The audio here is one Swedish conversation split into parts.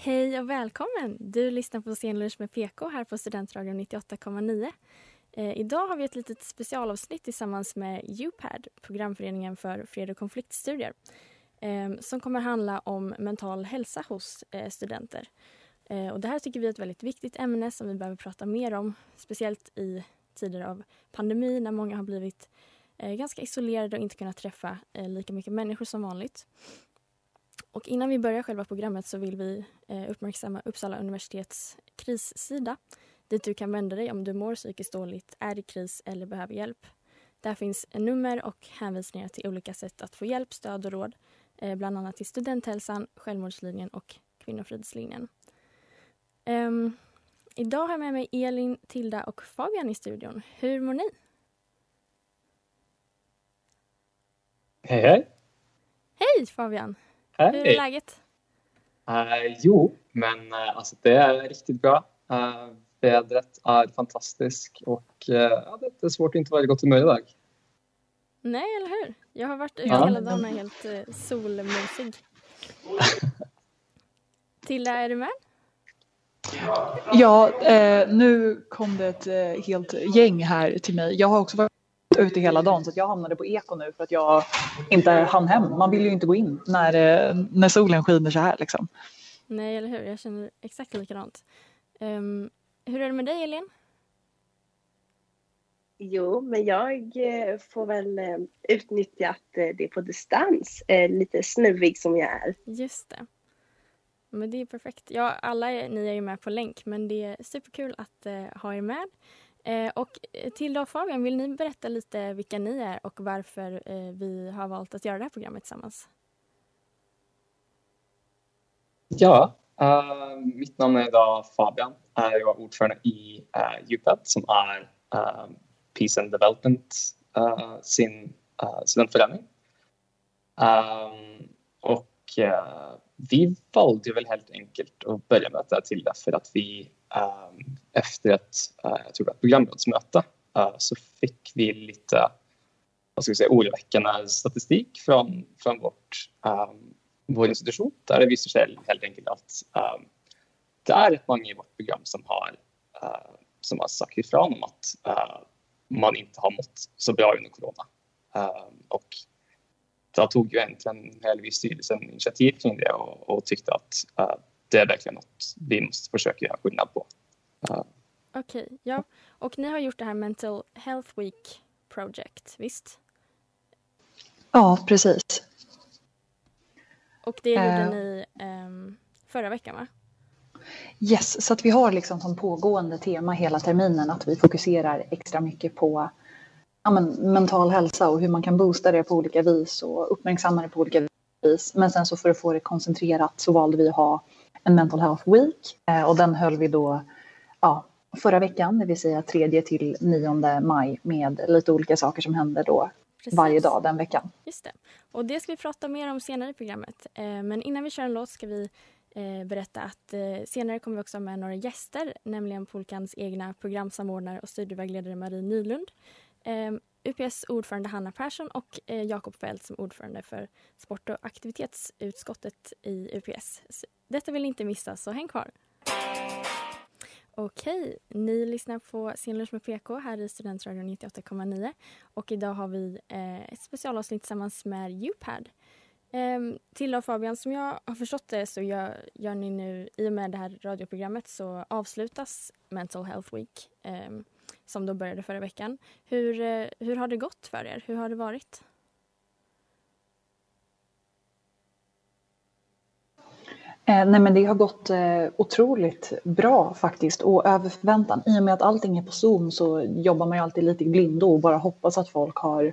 Hej och välkommen! Du lyssnar på Scenlunch med PK här på Studentradion 98,9. Eh, idag har vi ett litet specialavsnitt tillsammans med UPAD, programföreningen för fred och konfliktstudier, eh, som kommer handla om mental hälsa hos eh, studenter. Eh, och det här tycker vi är ett väldigt viktigt ämne som vi behöver prata mer om, speciellt i tider av pandemi när många har blivit eh, ganska isolerade och inte kunnat träffa eh, lika mycket människor som vanligt. Och innan vi börjar själva programmet så vill vi eh, uppmärksamma Uppsala universitets krissida dit du kan vända dig om du mår psykiskt dåligt, är i kris eller behöver hjälp. Där finns nummer och hänvisningar till olika sätt att få hjälp, stöd och råd, eh, bland annat till Studenthälsan, Självmordslinjen och Kvinnofridslinjen. Um, idag har jag med mig Elin, Tilda och Fabian i studion. Hur mår ni? Hej, hej. Hej Fabian! Hej. Hur är läget? Uh, jo, men uh, alltså, det är riktigt bra. Uh, vädret är fantastiskt och uh, ja, det är svårt att inte vara i gott humör idag. Nej, eller hur? Jag har varit ute Ja. hela dagen och helt uh, solmysig. Tilda, är du med? Ja, eh, nu kom det ett eh, helt gäng här till mig. Jag har också varit ute hela dagen så att jag hamnade på eko nu för att jag inte hann hem. Man vill ju inte gå in när, eh, när solen skiner så här liksom. Nej, eller hur? Jag känner exakt likadant. Um, hur är det med dig, Elin? Jo, men jag eh, får väl eh, utnyttja att det är på distans, lite snuvig som jag är. Just det. Men det är perfekt. Ja, alla är, ni är ju med på länk, men det är superkul att ha er med. Eh, och eh, till och Fabian, vill ni berätta lite vilka ni är och varför eh, vi har valt att göra det här programmet tillsammans? Ja, uh, mitt namn är idag Fabian. Uh, jag är ordförande i uh, UPED som är uh, Peace and Development uh, sin uh, studentförening. Um, och vi valde väl helt enkelt att börja med det här till därför att vi Eh, efter ett, eh, jag tror det ett programrådsmöte eh, så fick vi lite vad ska vi säga, oroväckande statistik från, från vårt vår institution där det visar sig helt enkelt att det är rätt många i vårt program som har, som har sagt ifrån om att man inte har mått så bra under corona. Och då tog ju egentligen hela vi styrelsen initiativ kring det och, och tyckte att det är verkligen något vi måste försöka göra skillnad på. Uh, Okej, ja. Och ni har gjort det här Mental Health Week Project, visst? Ja, precis. Och det gjorde Eh. ni ehm, förra veckan, va? Yes, så att vi har liksom som pågående tema hela terminen att vi fokuserar extra mycket på ja, men, mental hälsa och hur man kan boosta det på olika vis och uppmärksamma det på olika vis. Men sen så för att få det koncentrerat så valde vi att ha en mental health week eh, och den höll vi då ja, förra veckan, det vill säga 3 till 9 maj med lite olika saker som hände då Precis. varje dag den veckan. Just det. Och det ska vi prata mer om senare i programmet. Eh, men innan vi kör en låt ska vi eh, berätta att senare kommer vi också med några gäster, nämligen Polkans egna programsamordnare och studievägledare Marie Nylund, UPS ordförande Hanna Persson och eh, Jakob Fält som ordförande för sport och aktivitetsutskottet i UPS. Så Detta vill ni inte missa, så häng kvar. Okej, ni lyssnar på Scenlunch med PK här i Studentradion 98,9 och idag har vi eh, ett specialavsnitt tillsammans med UPAD. Ehm, Tilda och Fabian, som jag har förstått det så gör, gör ni nu, i och med det här radioprogrammet så avslutas Mental Health Week Ehm, som då började förra veckan. Hur, eh, hur har det gått för er? Hur har det varit? Eh, nej men det har gått eh, otroligt bra faktiskt och över förväntan. I och med att allting är på Zoom så jobbar man ju alltid lite i blindo och bara hoppas att folk har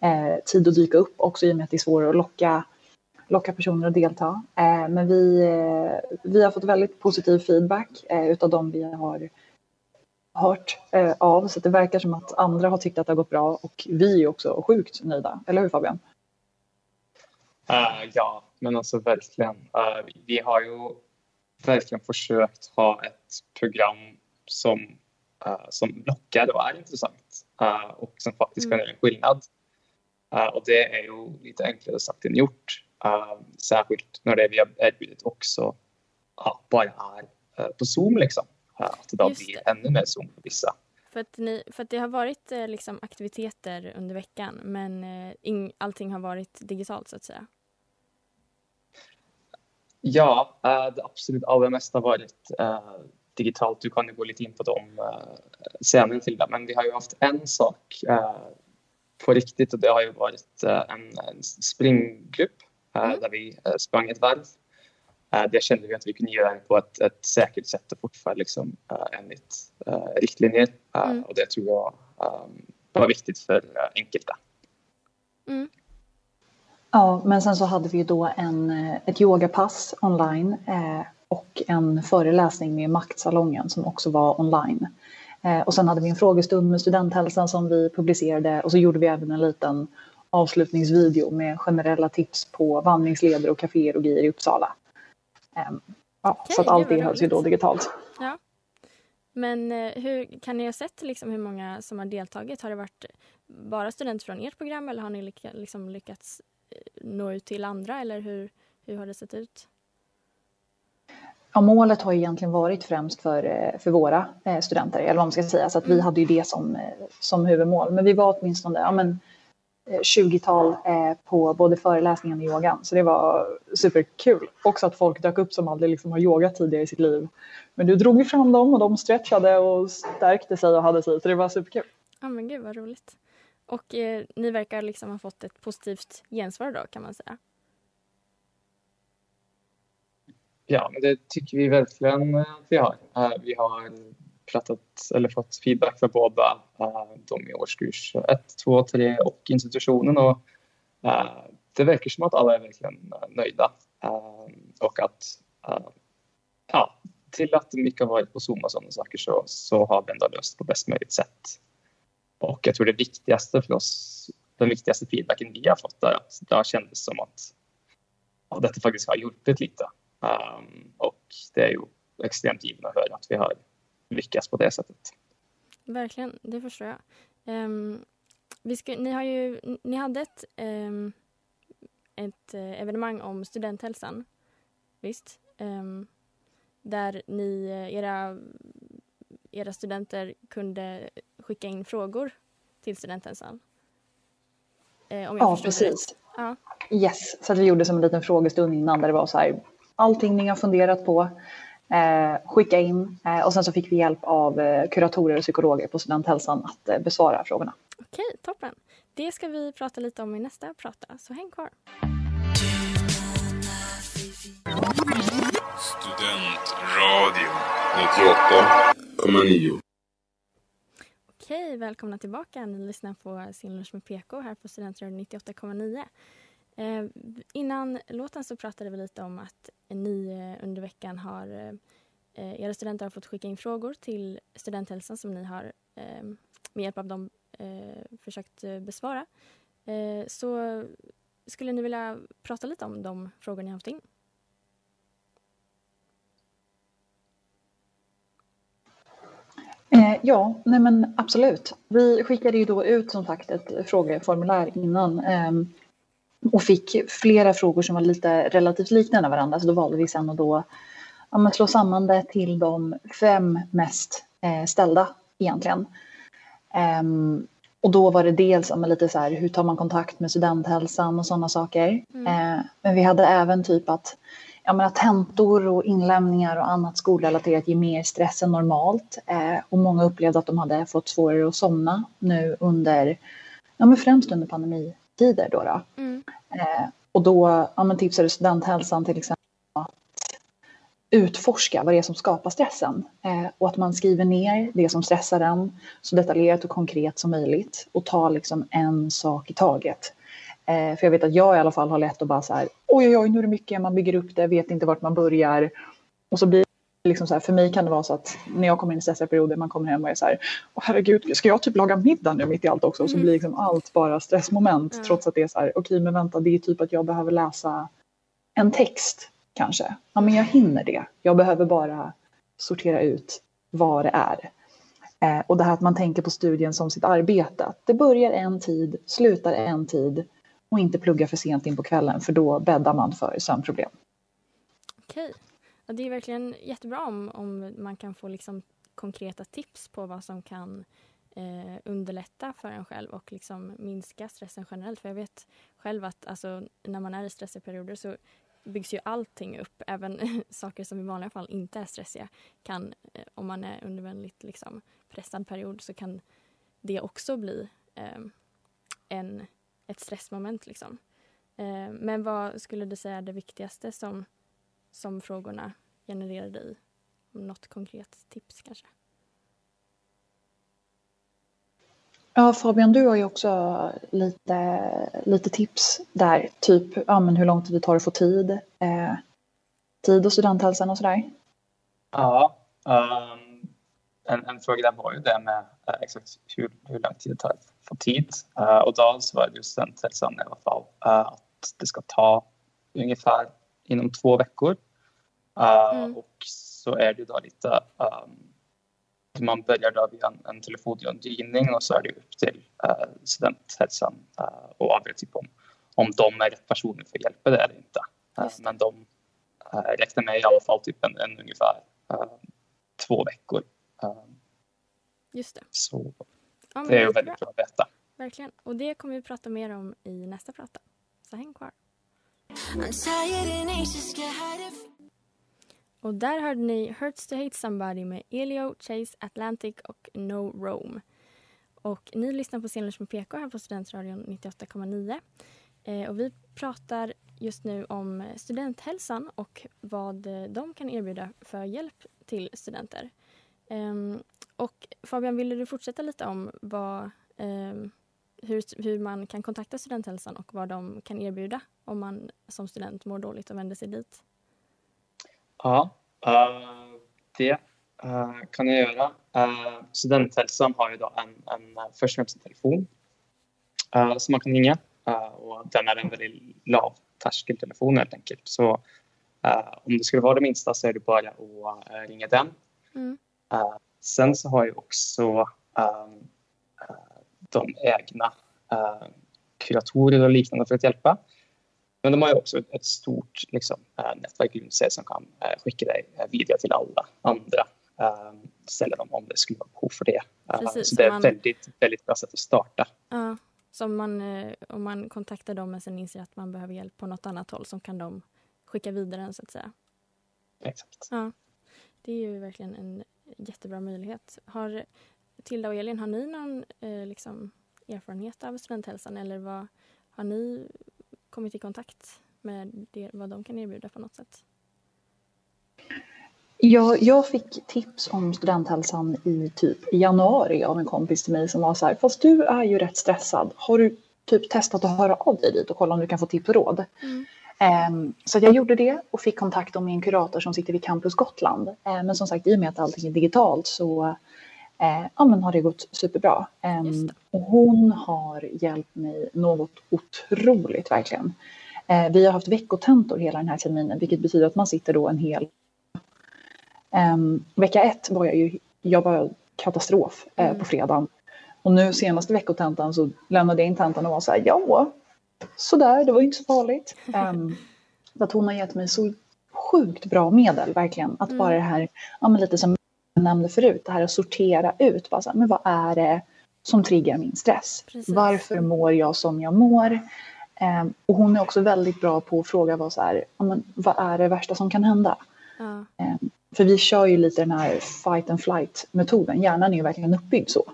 eh, tid att dyka upp också i och med att det är svårare att locka, locka personer att delta. Eh, men vi, eh, vi har fått väldigt positiv feedback eh, utav de vi har hört eh, av så det verkar som att andra har tyckt att det har gått bra och vi är också sjukt nöjda. Eller hur Fabian? Uh, ja, men alltså verkligen. Uh, vi, har ju verkligen försökt ha ett program som, uh, som lockar och är intressant och som faktiskt kan göra en skillnad. och det är ju lite enklare sagt än gjort. särskilt när det vi har erbjudit också bara är på Zoom. Liksom. Att det blir ännu mer Zoom för vissa. För att, ni, för att det har varit liksom, aktiviteter under veckan men in, allting har varit digitalt så att säga. Ja, eh, det absolut allra mesta har varit digitalt. Du kan ju gå lite in på dem senare till det. Men vi har ju haft en sak på riktigt och det har ju varit en, en springgrupp mm. där vi sprang ett varv. Det kände vi att vi kunde göra på ett, ett säkert sätt och fortfarande liksom, enligt riktlinjer. Mm. Och det tror jag um, var viktigt för enkelta. Mm. Ja, men sen så hade vi ju då en, eh, ett yogapass online eh, och en föreläsning med Maktsalongen som också var online. Eh, och sen hade vi en frågestund med Studenthälsan som vi publicerade och så gjorde vi även en liten avslutningsvideo med generella tips på vandringsleder och kaféer och grejer i Uppsala. Eh, ja, okay, så att allt det hölls ju då digitalt. Ja. Men eh, hur, kan ni ha sett liksom hur många som har deltagit? Har det varit bara studenter från ert program eller har ni lyck, liksom lyckats nå ut till andra eller hur, hur har det sett ut? Ja, målet har egentligen varit främst för, eh, för våra eh, studenter, eller vad man ska säga, så att vi mm. hade ju det som, eh, som huvudmål. Men vi var åtminstone ja, men, 20-tal på både föreläsningen och yogan, så det var superkul. Också att folk dök upp som aldrig liksom har yogat tidigare i sitt liv. Men nu drog vi fram dem och de stretchade och stärkte sig och hade sig, så det var superkul. Ja men gud vad roligt. Och eh, ni verkar liksom ha fått ett positivt gensvar då kan man säga. Ja, men det tycker vi verkligen att vi har. Uh, vi har pratat eller fått feedback från båda eh, de i årskurs 1, 2, 3 och institutionen och eh, det verkar som att alla är verkligen eh, nöjda och att ja, till att mycket har varit på Zoom och sådana saker så, så har vi ändå löst på bäst möjligt sätt. Och jag tror det viktigaste för oss, den viktigaste feedbacken vi har fått är att det har kändes som att ja, detta faktiskt har hjälpt lite. Um, och det är ju extremt givande att höra att vi har lyckats på det sättet. Verkligen, det förstår jag. Um, vi ska, ni, har ju, ni hade ett, um, ett uh, evenemang om studenthälsan, visst? Um, där ni, eh, era, era studenter kunde skicka in frågor till studenthälsan. Eh, ja, precis. Ja. Yes, så att vi gjorde som en liten frågestund innan där det var så här, allting ni har funderat på, eh, skicka in eh, och sen så fick vi hjälp av eh, kuratorer och psykologer på studenthälsan att eh, besvara frågorna. Okej, toppen. Det ska vi prata lite om i nästa prata, så häng kvar. Studentradio 98,9 Okej, välkomna tillbaka. Ni lyssnar på Sinlunch med PK här på Studentradion 98,9. Eh, innan låten så pratade vi lite om att ni eh, under veckan har eh, eh, era studenter har fått skicka in frågor till Studenthälsan som ni har eh, med hjälp av dem eh, försökt eh, besvara. Eh, så skulle ni vilja prata lite om de frågor ni har haft in? Eh, ja, nej men absolut. Vi skickade ju då ut som sagt ett frågeformulär innan eh, och fick flera frågor som var lite relativt liknande varandra. Så då valde vi sen att då ja, slå samman det till de fem mest eh, ställda egentligen. Ehm, och då var det dels ja, lite så här, hur tar man kontakt med studenthälsan och sådana saker. Mm. Eh, men vi hade även typ att ja, men att tentor och inlämningar och annat skolrelaterat ger mer stress än normalt. Eh, och många upplevde att de hade fått svårare att somna nu under, ja men främst under pandemitider då. då. Mm. Eh, och då ja, men tipsade studenthälsan till exempel att utforska vad det är som skapar stressen eh, och att man skriver ner det som stressar en så detaljerat och konkret som möjligt och tar liksom en sak i taget. Eh, för jag vet att jag i alla fall har lätt att bara så här, oj oj oj, nu är det mycket, man bygger upp det, vet inte vart man börjar. Och så blir liksom så här, för mig kan det vara så att när jag kommer in i stressiga perioder, man kommer hem och är så här, åh herregud, ska jag typ laga middag nu mitt i allt också? Och så blir liksom allt bara stressmoment, Mm. trots att det är så här, okej men vänta, det är typ att jag behöver läsa en text kanske. Ja men jag hinner det. Jag behöver bara sortera ut vad det är. Eh, och det här att man tänker på studien som sitt arbete. Att det börjar en tid, slutar en tid och inte plugga för sent in på kvällen för då bäddar man för sömnproblem. Okej. Ja, det är verkligen jättebra om, om man kan få liksom konkreta tips på vad som kan eh, underlätta för en själv och liksom minska stressen generellt. För jag vet själv att alltså, när man är i stressiga perioder så byggs ju allting upp. Även saker som i vanliga fall inte är stressiga kan, eh, om man är under en väldigt liksom, pressad period så kan det också bli eh, en, ett stressmoment. Liksom. Eh, men vad skulle du säga är det viktigaste som, som frågorna genererade i? Något konkret tips kanske? Ja, Fabian, du har ju också lite, lite tips där. Typ ja, men hur lång tid det tar att få tid. Eh, tid och studenthälsan och sådär. Ja, ehm, en, en fråga där var ju det med eh, exakt hur, hur lång tid det tar att få tid. Eh, och då svarade ju studenthälsan i alla fall eh, att det ska ta ungefär inom två veckor. Eh, Och så är det då lite ehm, man börjar då via en, en telefonrådgivning och så är det upp till uh, studenthälsan uh, och avgöra typ om, om de är rätt personer för att hjälpa det eller inte. Uh, men de uh, räknar med i alla fall typ en, en ungefär uh, två veckor. Uh, Just det. så Ja, det är ju väldigt bra att veta. Verkligen. Och det kommer vi prata mer om i nästa prata. Så häng kvar. Och där hörde ni Hurts to Hate Somebody med Elio, Chase, Atlantic och No Rome. Och ni lyssnar på Scenlunch med PK här på Studentradion 98,9. Eh, och vi pratar just nu om studenthälsan och vad de kan erbjuda för hjälp till studenter. Eh, och Fabian, ville du fortsätta lite om vad, eh, hur, hur man kan kontakta studenthälsan och vad de kan erbjuda om man som student mår dåligt och vänder sig dit? Ja, eh, det eh, kan jag göra. Uh, studenthälsan har ju då en, en, först och främst en telefon eh, som man kan ringa. Eh, och den är en väldigt lavtröskeltelefon helt enkelt. Så eh, om det skulle vara det minsta så är det bara att eh, ringa den. Mm. Eh, sen så har ju också eh, de egna eh, kuratorer och liknande för att hjälpa. Men de har ju också ett, stort liksom, eh, nätverk runt sig som kan eh, skicka dig eh, vidare till alla andra ställen om, om det skulle vara behov för det. Precis, så det är man- ett väldigt, väldigt bra sätt att starta. Ja, så om man, om man kontaktar dem men sen inser att man behöver hjälp på något annat håll så kan de skicka vidare den så att säga. Exakt. Ja, det är ju verkligen en jättebra möjlighet. Har Tilda och Elin, har ni någon eh, liksom, erfarenhet av studenthälsan eller vad, har ni kommit i kontakt med det, vad de kan erbjuda på något sätt? Jag, jag fick tips om studenthälsan i typ januari av en kompis till mig som var så här, fast du är ju rätt stressad. Har du typ testat att höra av dig dit och kolla om du kan få tips och råd? Ehm, så att jag gjorde det och fick kontakt med en kurator som sitter vid Campus Gotland. Ehm, men som sagt, i och med att allting är digitalt så eh, ja, men har det gått superbra. Ehm, och hon har hjälpt mig något otroligt verkligen. Eh, vi har haft veckotentor hela den här terminen vilket betyder att man sitter då en hel Ehm, vecka ett var jag ju, jag var katastrof eh, på fredagen. Och nu senaste veckotentan så lämnade jag in tentan och var så här, ja, sådär, det var ju inte så farligt. Um, att hon har gett mig så sjukt bra medel, verkligen. Att bara det här, ja men lite som jag nämnde förut, det här att sortera ut, bara så här, men vad är det som triggar min stress? Precis. Varför mår jag som jag mår? Ehm, och hon är också väldigt bra på att fråga vad, så här, men, vad är det värsta som kan hända? Ja. Ehm, För vi kör ju lite den här fight and flight metoden. Hjärnan är ju verkligen uppbyggd så.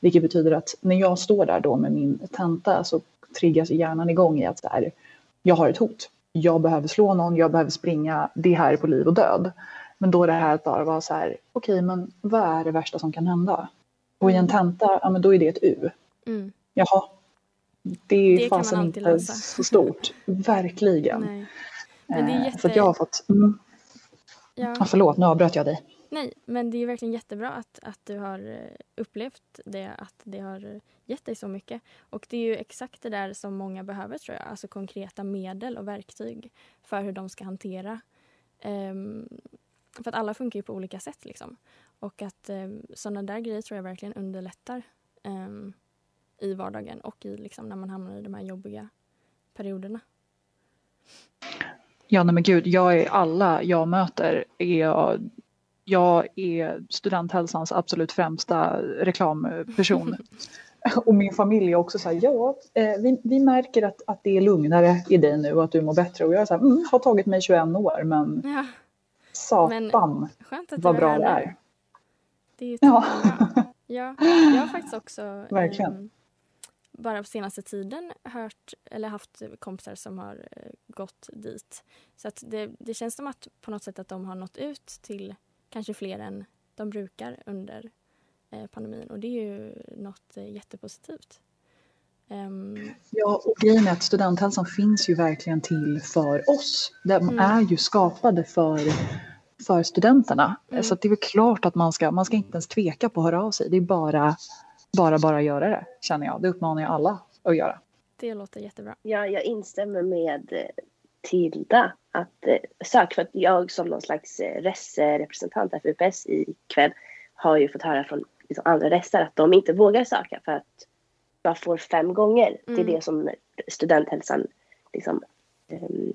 Vilket betyder att när jag står där då med min tenta så triggas hjärnan igång i att så här, jag har ett hot. Jag behöver slå någon, jag behöver springa, det här är på liv och död. Men då det här att bara vara så här, okej men vad är det värsta som kan hända? Och i en tenta, ja men då är det ett U. Mm. Jaha, det är Det fasen inte så stort. Verkligen. Nej. Men det är Eh, jätte- Så att jag har fått, mm, Ja. ja, förlåt nu avbröt jag dig. Nej, men det är verkligen jättebra att, att du har eh, upplevt det, att det har eh, gett dig så mycket. Och det är ju exakt det där som många behöver tror jag, alltså konkreta medel och verktyg för hur de ska hantera. Ehm, för att alla funkar ju på olika sätt liksom. Och att um, sådana där grejer tror jag verkligen underlättar ehm, i vardagen och i liksom när man hamnar i de här jobbiga perioderna. Ja, nej men gud, jag är alla jag möter är jag, jag är studenthälsans absolut främsta reklamperson. Och min familj är också så här, ja, eh, vi, vi märker att, att det är lugnare i dig nu och att du mår bättre. Och jag är så här, mm, har tagit mig 21 år, men Ja, satan vad bra det är. Det är ju Ja. ja. ja, jag har faktiskt också Verkligen. ehm, bara på senaste tiden hört eller haft kompisar som har eh, gått dit. Så att det, det känns som att på något sätt att de har nått ut till kanske fler än de brukar under eh, pandemin och det är ju något eh, jättepositivt. Ehm, Ja, och grejen är att studenthälsan finns ju verkligen till för oss. De Mm. är ju skapade för, för studenterna. Mm. Så att det är väl klart att man ska, man ska inte ens tveka på att höra av sig. Det är bara, bara, bara göra det, känner jag. Det uppmanar jag alla att göra. det låter jättebra. Ja, jag instämmer med eh, Tilda att eh, sök för att jag som någon slags eh, RES-representant för UPS i kväll har ju fått höra från liksom, andra RESar att de inte vågar söka för att man får fem gånger. Det är Mm. det som studenthälsan liksom um,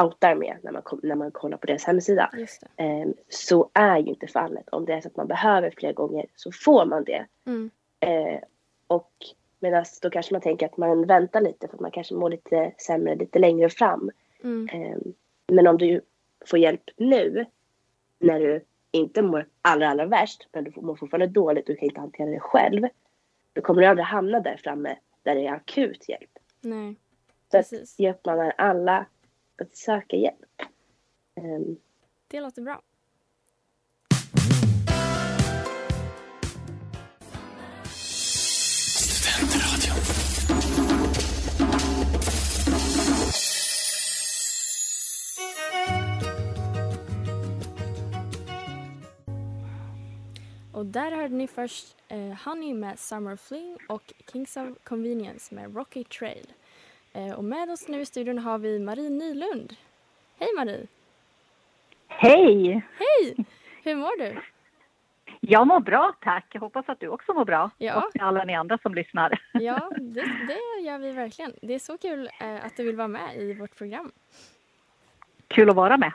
outar med när man, när man kollar på deras hemsida. Ehm, så är ju inte fallet. Om det är så att man behöver fler gånger så får man det. Mm. Eh, och medan då kanske man tänker att man väntar lite för att man kanske mår lite sämre lite längre fram. Mm. Eh, men om du får hjälp nu när du inte mår allra, allra värst men du mår fortfarande dåligt och kan inte hantera det själv. Då kommer du aldrig hamna där framme där det är akut hjälp. Nej, Så att precis. jag uppmanar alla att söka hjälp. Ehm, Det låter bra. Där hörde ni först eh, Honey med Summer Fling och Kings of Convenience med Rocky Trail. Eh, och med oss nu i studion har vi Marie Nylund. Hej Marie! Hej! Hej! Hur mår du? Jag mår bra, tack. Jag hoppas att du också mår bra. Ja. Och alla ni andra som lyssnar. Ja, det, det gör vi verkligen. Det är så kul eh, att du vill vara med i vårt program. Kul att vara med.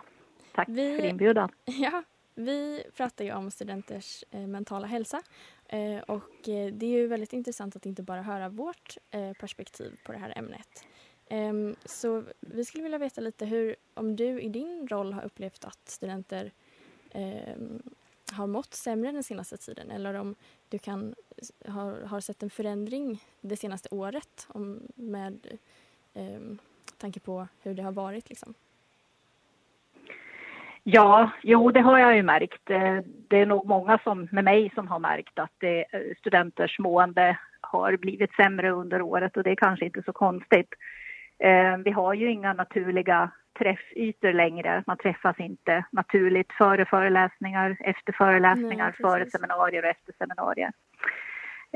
Tack Vi- för inbjudan. Ja, vi pratar ju om studenters eh, mentala hälsa. Eh, och eh, det är ju väldigt intressant att inte bara höra vårt eh, perspektiv på det här ämnet. Ehm, så vi skulle vilja veta lite hur, om du i din roll har upplevt att studenter ehm, har mått sämre den senaste tiden eller om du kan, har, har sett en förändring det senaste året om, med ehm, tanke på hur det har varit. Liksom. Ja, jo det har jag ju märkt. Eh, Det är nog många som, med mig som har märkt att det, eh, studenters mående har blivit sämre under året och det är kanske inte så konstigt. Eh, Vi har ju inga naturliga träffytor längre. Man träffas inte naturligt före föreläsningar, efter föreläsningar, Nej, före seminarier och efter seminarier.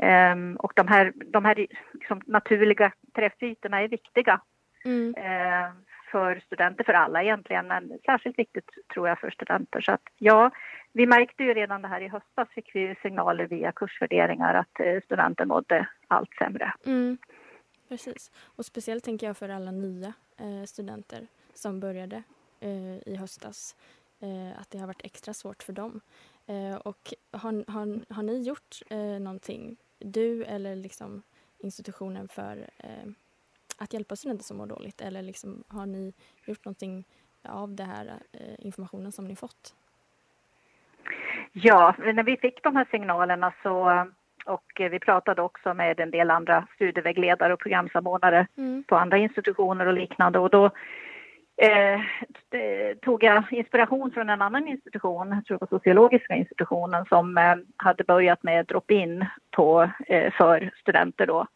Ehm, Och de här, de här liksom, naturliga träffytorna är viktiga Mm. eh, för studenter, för alla egentligen, men särskilt viktigt tror jag för studenter. Så att ja, vi märkte ju redan det här i höstas fick vi signaler via kursvärderingar att eh, studenter mådde allt sämre. Mm, precis. Och speciellt tänker jag för alla nya eh, studenter som började eh, i höstas. Eh, att det har varit extra svårt för dem. Eh, och har, har, har ni gjort eh, någonting, du eller liksom institutionen för eh, att hjälpa studenter som mår dåligt? Eller liksom, har ni gjort någonting av det här eh, informationen som ni fått? Ja, när vi fick de här signalerna så och vi pratade också med en del andra studievägledare och programsamordnare Mm. på andra institutioner och liknande och då eh, tog jag inspiration från en annan institution, jag tror det var sociologiska institutionen, som eh, hade börjat med drop-in på, eh, för studenter då.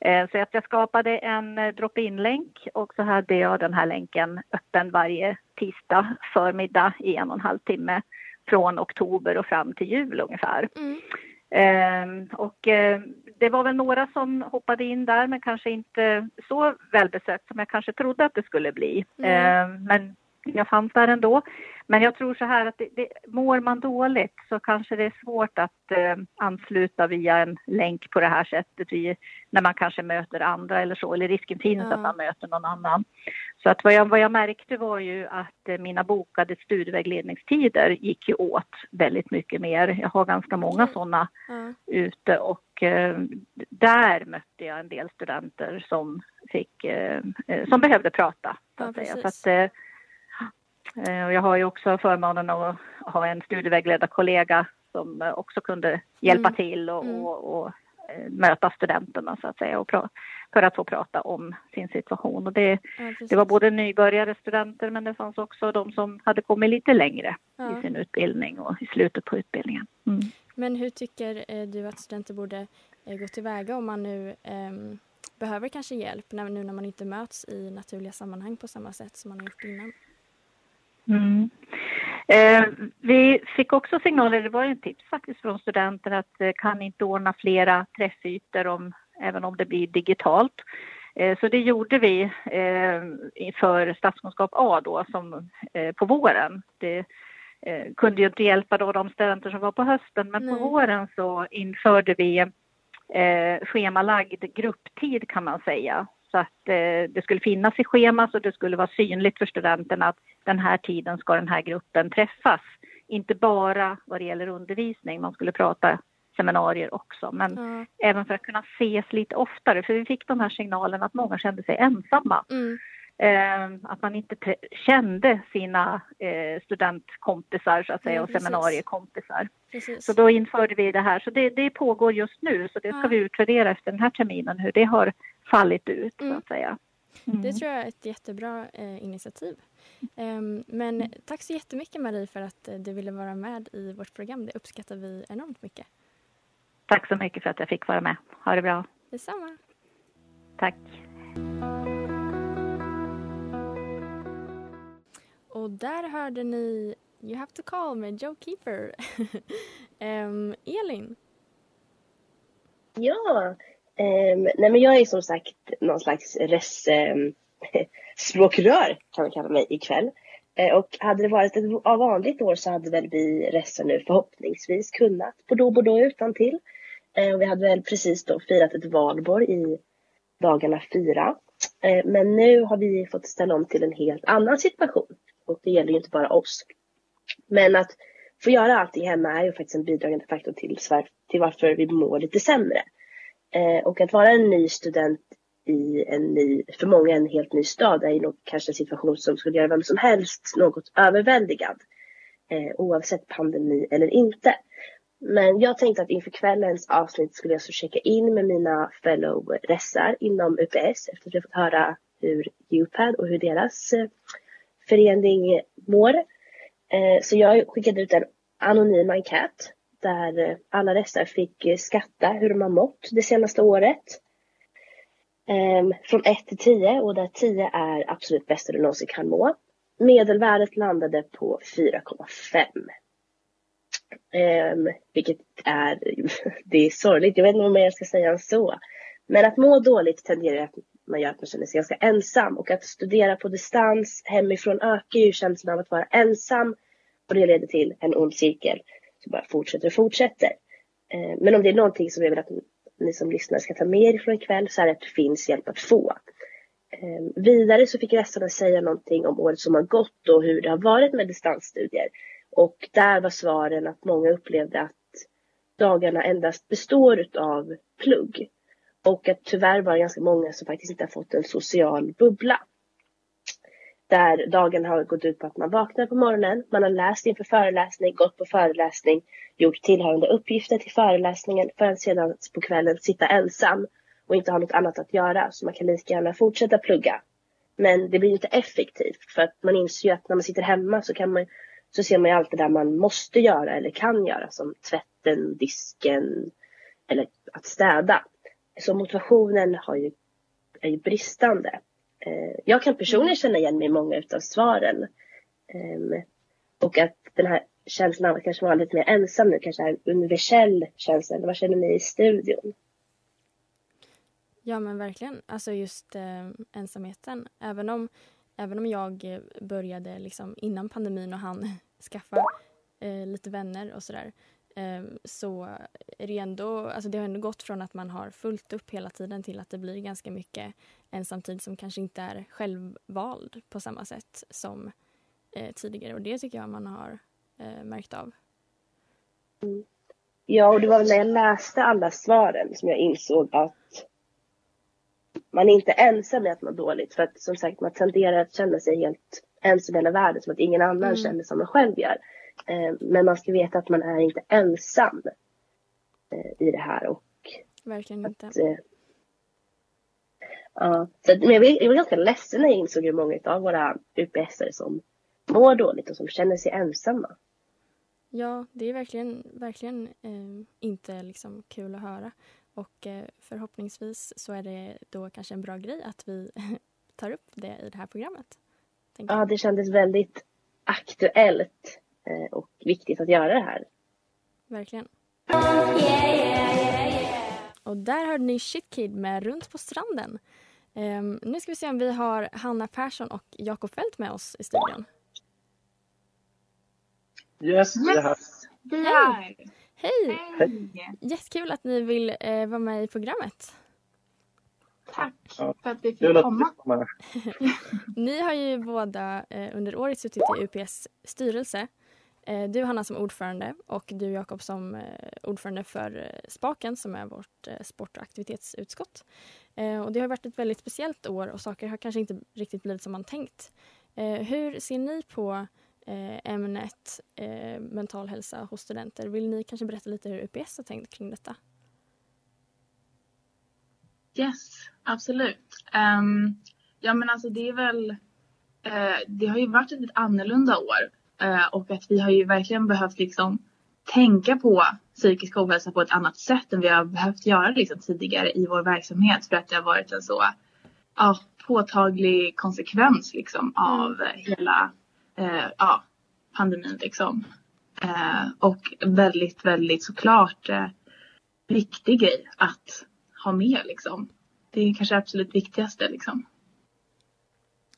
Eh, så att jag skapade en eh, drop-in-länk och så hade jag den här länken öppen varje tisdag förmiddag i en och en halv timme från oktober och fram till jul ungefär. Mm. Eh, och eh, det var väl några som hoppade in där men kanske inte så välbesökt som jag kanske trodde att det skulle bli. Mm. Eh, men jag fanns där ändå. Men jag tror så här att det, det, mår man dåligt så kanske det är svårt att eh, ansluta via en länk på det här sättet vi, när man kanske möter andra eller så, eller risken finns Ja. att man möter någon annan. Så att vad jag, vad jag märkte var ju att eh, mina bokade studievägledningstider gick ju åt väldigt mycket mer. Jag har ganska många sådana Ja. ute och eh, där mötte jag en del studenter som fick, eh, eh, som behövde prata. Så Ja, att säga. Så precis. att, eh, eh, och jag har ju också förmånen att ha en studievägledarkollega som eh, också kunde hjälpa Mm. till och, Mm. och, och eh, möta studenterna så att säga och för att få prata om sin situation. Och det, Ja, det var både nybörjare studenter men det fanns också de som hade kommit lite längre Ja. i sin utbildning och i slutet på utbildningen. Mm. Men hur tycker eh, du att studenter borde eh, gå tillväga om man nu ehm, behöver kanske hjälp när, nu när man inte möts i naturliga sammanhang på samma sätt som man har gjort innan? Mm. Eh, vi fick också signaler, det var en tips faktiskt från studenter att eh, kan inte ordna flera träffytor om, även om det blir digitalt. Eh, så det gjorde vi eh, för statskunskap A då som eh, på våren. Det eh, kunde ju inte hjälpa då de studenter som var på hösten men Nej. på våren så införde vi schemalagd grupptid kan man säga. Så att eh, det skulle finnas i schema så det skulle vara synligt för studenterna att den här tiden ska den här gruppen träffas. Inte bara vad det gäller undervisning, man skulle prata seminarier också, men Ja. även för att kunna ses lite oftare. För vi fick de här signalerna att många kände sig ensamma. Mm. Eh, att man inte kände sina eh, studentkompisar så att säga och seminariekompisar. Precis. Så då införde vi det här. Så det, det pågår just nu. Så det ska Ja. vi utvärdera efter den här terminen hur det har fallit ut så Mm. att säga. Det tror jag är ett jättebra eh, initiativ. Ehm, men tack så jättemycket Marie för att eh, du ville vara med i vårt program. Det uppskattar vi enormt mycket. Tack så mycket för att jag fick vara med. Ha det bra. Detsamma. Tack. Och där hörde ni You have to call med Joe Keeper. Ehm, Elin? Ja, Um, nej men jag är som sagt någon slags res, um, ehm, språkrör kan man kalla mig ikväll. Uh, och hade det varit ett vanligt år så hade väl vi resten nu förhoppningsvis kunnat Bordeaux Bordeaux utan till. Uh, och vi hade väl precis då firat ett valborg i dagarna fyra. Uh, men nu har vi fått ställa om till en helt annan situation. Och det gäller ju inte bara oss. Men att få göra allting hemma är ju faktiskt en bidragande faktor till, till varför vi mår lite sämre. Eh, och att vara en ny student i en ny, för många en helt ny stad är ju nog kanske en situation som skulle göra vem som helst något överväldigad. Eh, oavsett pandemi eller inte. Men jag tänkte att inför kvällens avsnitt skulle jag så checka in med mina fellow ressar inom UPS efter att vi fått höra hur UPAD och hur deras eh, förening mår. Eh, så jag skickade ut en anonym enkät där eh, alla dessa fick eh, skatta hur de har mått det senaste året. Ehm, från 1 till 10 och där 10 är absolut bästa du någonsin kan må. Medelvärdet landade på 4,5. Um, ehm, vilket är, det är sorgligt, jag vet inte vad mer jag ska säga än så. Men att må dåligt tenderar att man gör att man känner sig ganska ensam och att studera på distans hemifrån ökar ju känslan av att vara ensam och det leder till en ond cirkel det bara fortsätter och fortsätter. Eh, men om det är någonting som jag vill att ni som lyssnar ska ta med er från ikväll så är det att det finns hjälp att få. Eh, vidare så fick gästerna säga någonting om året som har gått och hur det har varit med distansstudier. Och där var svaren att många upplevde att dagarna endast består av plugg. Och att tyvärr var det ganska många som faktiskt inte har fått en social bubbla. Där dagen har gått ut på att man vaknar på morgonen, man har läst inför föreläsning, gått på föreläsning, gjort tillhörande uppgifter till föreläsningen för att sedan på kvällen sitta ensam och inte ha något annat att göra. Så man kan lika gärna fortsätta plugga Men det blir inte effektivt för att man inser ju att när man sitter hemma så kan man så ser man ju allt det där man måste göra eller kan göra som tvätten, disken eller att städa. Så motivationen har ju, är ju bristande. Eh, jag kan personligen känna igen mig i många utav svaren. Eh, och att den här känslan av att kanske vara lite mer ensam nu kanske är en universell känsla. Vad känner ni i studion? Ja men verkligen. Alltså just eh, ensamheten. Även om, även om jag började liksom innan pandemin och han skaffa eh, lite vänner och sådär. Eh, så är det ändå, alltså det har ändå gått från att man har fullt upp hela tiden till att det blir ganska mycket ensamtid som kanske inte är självvald på samma sätt som eh, tidigare. Och det tycker jag man har eh, märkt av. Mm. Ja, och det var när jag läste alla svaren som jag insåg att man är inte ensam med att må dåligt. För att som sagt, man tenderar att känna sig helt ensam i hela världen som att ingen annan mm. känner som man själv gör. Eh, men man ska veta att man är inte ensam eh, i det här. Och Verkligen inte. Att, eh, ja, så, men jag var, jag var ganska ledsen när jag insåg hur många av våra UPSare som mår dåligt och som känner sig ensamma. Ja, det är verkligen, verkligen eh, inte liksom kul att höra. Och eh, förhoppningsvis så är det då kanske en bra grej att vi tar upp det i det här programmet. Ja, det kändes väldigt aktuellt och viktigt att göra det här. Verkligen. Och där hörde ni Shitkid med Runt på stranden. Um, nu ska vi se om vi har Hanna Persson och Jakob Fält med oss i studion. Yes, vi är här. Vi är här. Hej! Hej! Jättekul att ni vill eh, vara med i programmet. Tack ja. för att vi fick komma. ni har ju båda eh, under året suttit i UPS styrelse. Eh, du Hanna som ordförande och du Jakob som eh, ordförande för eh, Spaken som är vårt sport och aktivitetsutskott. och det har varit ett väldigt speciellt år och saker har kanske inte riktigt blivit som man tänkt. hur ser ni på ämnet mental hälsa hos studenter? Vill ni kanske berätta lite hur UPS har tänkt kring detta? Yes, absolut. Um, ja men alltså det är väl, uh, det har ju varit ett lite annorlunda år Eh, och att vi har ju verkligen behövt liksom tänka på psykisk ohälsa på ett annat sätt än vi har behövt göra liksom tidigare i vår verksamhet för att det har varit en så ja, påtaglig konsekvens liksom av hela hela ja, pandemin liksom. Eh, och väldigt, väldigt såklart viktig grej att ha med liksom. Det är kanske absolut viktigaste liksom.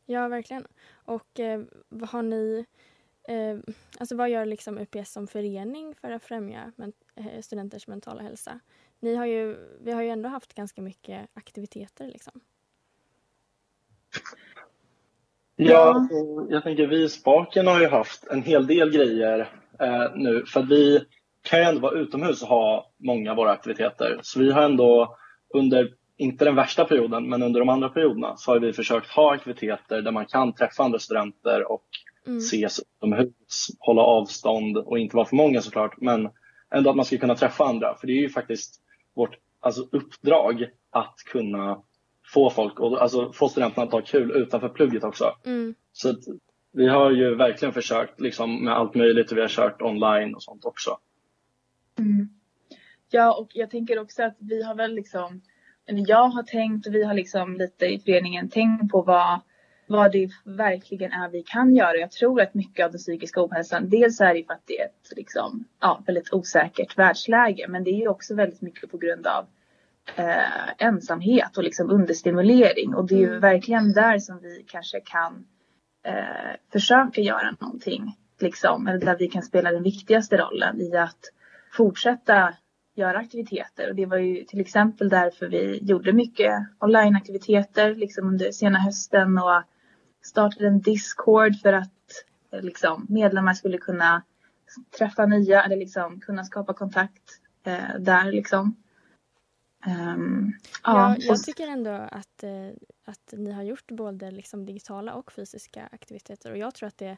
Ja, verkligen. Och eh, vad har ni... Eh, alltså vad gör liksom UPS som förening för att främja men, eh, studenters mentala hälsa? Ni har ju, vi har ju ändå haft ganska mycket aktiviteter liksom. Ja, jag tänker vi i Spaken har ju haft en hel del grejer eh, nu för att vi kan ju ändå vara utomhus och ha många av våra aktiviteter. Så vi har ändå under, inte den värsta perioden, men under de andra perioderna så har vi försökt ha aktiviteter där man kan träffa andra studenter och mm. ses utomhus, hålla avstånd och inte vara för många såklart, men ändå att man ska kunna träffa andra. För det är ju faktiskt vårt alltså, uppdrag att kunna få folk, och, alltså få studenterna att ha kul utanför plugget också. Mm. Så att, vi har ju verkligen försökt liksom, med allt möjligt och vi har kört online och sånt också. Mm. Ja, och jag tänker också att vi har väl liksom, jag har tänkt och vi har liksom lite i föreningen tänkt på vad, vad det verkligen är vi kan göra. Jag tror att mycket av den psykiska ohälsan, dels är det för att det är ett liksom, ja, väldigt osäkert världsläge, men det är ju också väldigt mycket på grund av eh, ensamhet och liksom understimulering. Och det är ju mm. verkligen där som vi kanske kan eh, försöka göra någonting. Liksom, eller där vi kan spela den viktigaste rollen i att fortsätta göra aktiviteter. Och det var ju till exempel därför vi gjorde mycket onlineaktiviteter liksom under sena hösten och startade en Discord för att eh, liksom, medlemmar skulle kunna träffa nya eller liksom kunna skapa kontakt eh, där liksom. Um, ja, jag tycker ändå att, eh, att ni har gjort både liksom digitala och fysiska aktiviteter. Och jag tror att det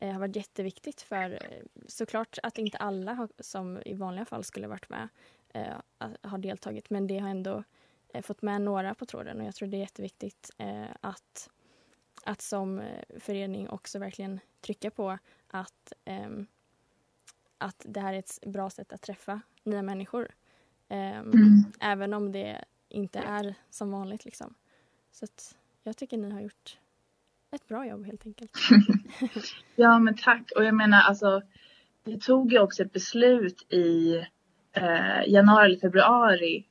eh, har varit jätteviktigt för eh, såklart att inte alla har, som i vanliga fall skulle varit med eh, har deltagit. Men det har ändå fått med några på tråden. Och jag tror det är jätteviktigt att att som eh, förening också verkligen trycka på att, ehm, att det här är ett bra sätt att träffa nya människor. Ehm, Mm. Även om det inte är som vanligt. Liksom. Så jag tycker ni har gjort ett bra jobb helt enkelt. Ja, men tack. Och jag menar alltså, vi tog ju också ett beslut i eh, januari eller februari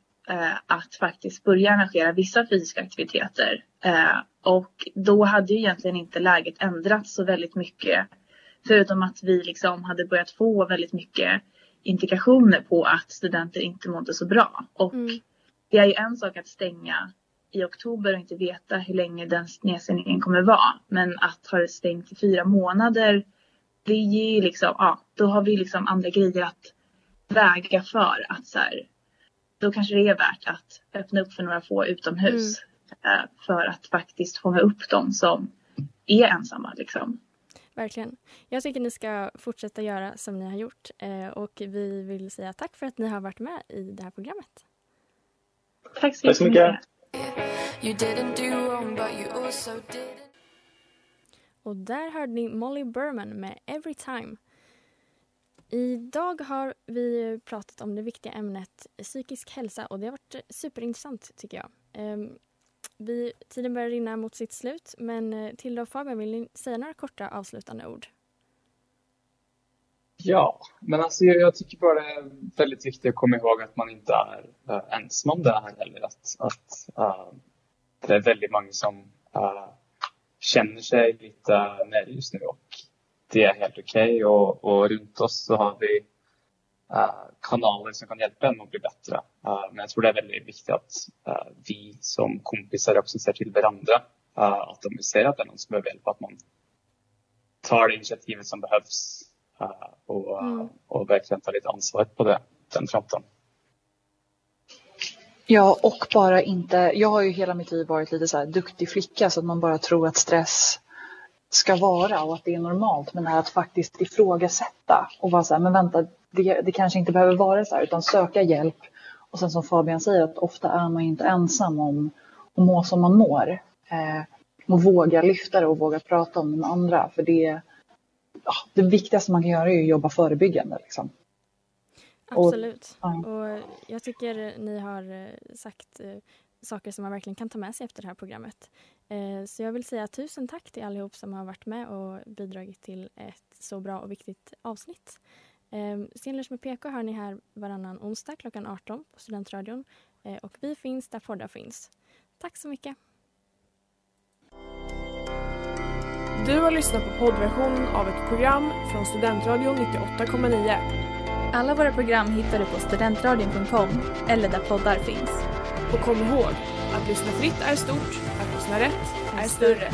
att faktiskt börja arrangera vissa fysiska aktiviteter. Eh, och då hade ju egentligen inte läget ändrats så väldigt mycket. Förutom att vi liksom hade börjat få väldigt mycket indikationer på att studenter inte mådde så bra. Och det är ju en sak att stänga i oktober och inte veta hur länge den nedstängningen kommer vara. Men att ha det stängt i fyra månader, det ger ju liksom, ja, då har vi liksom andra grejer att väga för att så här, då kanske det är värt att öppna upp för några få utomhus eh, för att faktiskt fånga upp dem som är ensamma liksom. Verkligen. Jag tycker ni ska fortsätta göra som ni har gjort eh, och vi vill säga tack för att ni har varit med i det här programmet. Tack så Tack så mycket. Och där hörde ni Molly Berman med Every Time. Idag har vi pratat om det viktiga ämnet psykisk hälsa och det har varit superintressant tycker jag. Ehm, vi, tiden börjar rinna mot sitt slut men eh, Tilda och Fabian, vill ni säga några korta avslutande ord? Ja, men alltså jag, jag tycker bara det är väldigt viktigt att komma ihåg att man inte är uh, ensam om det här heller. Att, att uh, det är väldigt många som uh, känner sig lite nere just nu och det är helt okej. Okay. Och, och runt oss så har vi kanaler som kan hjälpa en att bli bättre. men jag tror det är väldigt viktigt att vi som kompisar också ser till varandra. att om vi ser att det är någon som behöver hjälp, att man tar det initiativet som behövs och, Mm. och verkligen ta lite ansvar på det, den fronten. Ja, och bara inte... Jag har ju hela mitt liv varit lite så här duktig flicka så att man bara tror att stress ska vara och att det är normalt. Men här att faktiskt ifrågasätta och vara så här, men vänta, det, det kanske inte behöver vara så här utan söka hjälp. Och sen som Fabian säger att ofta är man inte ensam om att må som man mår. Eh, och våga lyfta det och våga prata om det med andra. För det, ja, det viktigaste man kan göra är att jobba förebyggande. Liksom. Och- Absolut. ja. Och jag tycker ni har eh, sagt eh, saker som man verkligen kan ta med sig efter det här programmet. Eh, Så jag vill säga tusen tack till allihop som har varit med och bidragit till ett så bra och viktigt avsnitt. Stenlunch med PK hör ni här varannan onsdag klockan 18 på Studentradion. Eh, Och vi finns där poddar finns. Tack så mycket. Du har lyssnat på poddversionen av ett program från Studentradion 98,9. Alla våra program hittar du på studentradion.com eller där poddar finns. Och kom ihåg, att lyssna fritt är stort, att lyssna rätt är större.